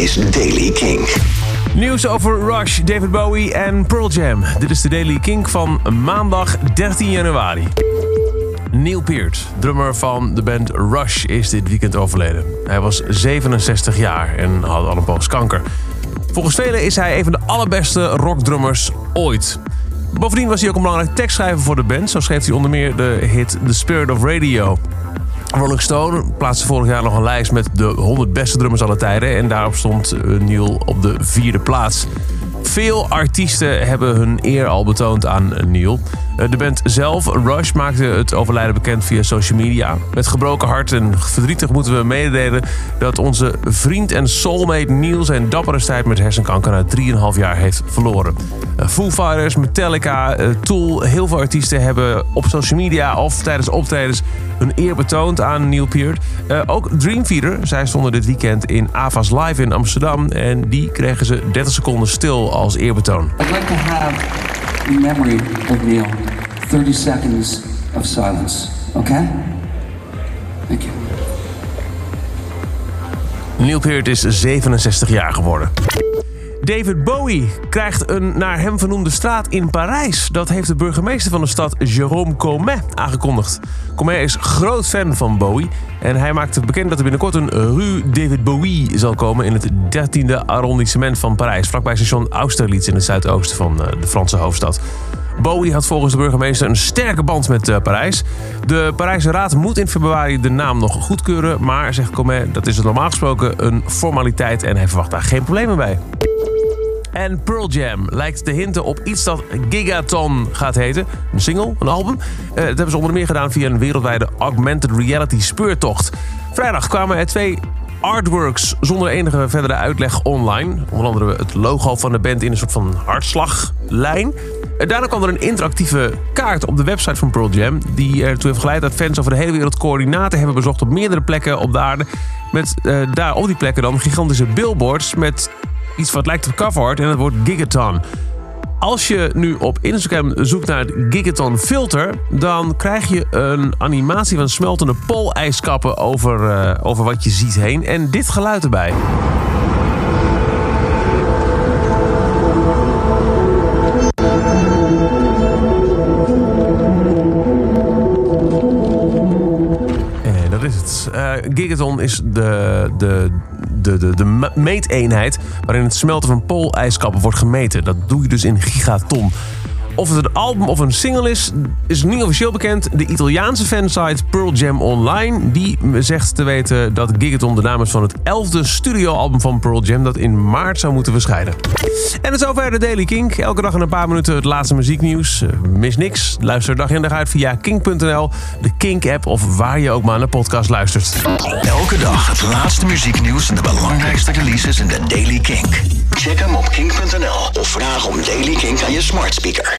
is Daily King. Nieuws over Rush, David Bowie en Pearl Jam. Dit is de Daily King van maandag 13 januari. Neil Peart, drummer van de band Rush, is dit weekend overleden. Hij was 67 jaar en had al een poos kanker. Volgens velen is hij een van de allerbeste rockdrummers ooit. Bovendien was hij ook een belangrijk tekstschrijver voor de band. Zo schreef hij onder meer de hit The Spirit of Radio. Rolling Stone plaatste vorig jaar nog een lijst met de 100 beste drummers aller tijden. En daarop stond eh, Neil op de vierde plaats. Veel artiesten hebben hun eer al betoond aan Neil. Eh, de band zelf, Rush, maakte het overlijden bekend via social media. Met gebroken hart en verdrietig moeten we mededelen dat onze vriend en soulmate Neil zijn dappere strijd met hersenkanker na 3,5 jaar heeft verloren. Eh, Foo Fighters, Metallica, eh, Tool, heel veel artiesten hebben op social media of tijdens optredens hun eer betoond aan Neil Peart. ook Dream Theater, zij stonden dit weekend in Ava's Live in Amsterdam en die kregen ze 30 seconden stil als eerbetoon. I'd like to have in memory of Neil 30 seconds of silence. Okay? Thank you. Neil Peart is 67 jaar geworden. David Bowie krijgt een naar hem vernoemde straat in Parijs. Dat heeft de burgemeester van de stad, Jérôme Comet, aangekondigd. Comet is groot fan van Bowie en hij maakte bekend dat er binnenkort een Rue David Bowie zal komen in het 13e arrondissement van Parijs, vlakbij station Austerlitz in het zuidoosten van eh, de Franse hoofdstad. Bowie had volgens de burgemeester een sterke band met uh, Parijs. De Parijse Raad moet in februari de naam nog goedkeuren, maar zegt Comet dat is het normaal gesproken een formaliteit en hij verwacht daar geen problemen bij. En Pearl Jam lijkt te hinten op iets dat Gigaton gaat heten. Een single, een album. Uh, dat hebben ze onder meer gedaan via een wereldwijde augmented reality speurtocht. Vrijdag kwamen er twee artworks zonder enige verdere uitleg online. Onder andere het logo van de band in een soort van hartslaglijn. Daarna kwam er een interactieve kaart op de website van Pearl Jam... die ertoe heeft geleid dat fans over de hele wereld coördinaten hebben bezocht... op meerdere plekken op de aarde. Met uh, daar op die plekken dan gigantische billboards... met iets wat lijkt op cover art en het wordt Gigaton. Als je nu op Instagram zoekt naar het Gigaton filter... dan krijg je een animatie van smeltende poolijskappen over, uh, over wat je ziet heen. En dit geluid erbij. Het. Uh, Gigaton is de, de, de, de, de meeteenheid waarin het smelten van poolijskappen wordt gemeten. Dat doe je dus in gigaton. Of het een album of een single is, is niet officieel bekend. De Italiaanse fansite Pearl Jam Online die zegt te weten dat Gigaton de naam is van het elfde studioalbum van Pearl Jam dat in maart zou moeten verschijnen. En het is zover de Daily Kink. Elke dag in een paar minuten het laatste muzieknieuws. Mis niks. Luister dag in dag uit via kink.nl, de Kink-app of waar je ook maar naar podcast luistert. Elke dag het laatste muzieknieuws en de belangrijkste releases in de Daily Kink. Check hem op kink.nl of vraag om Daily Kink aan je smart speaker.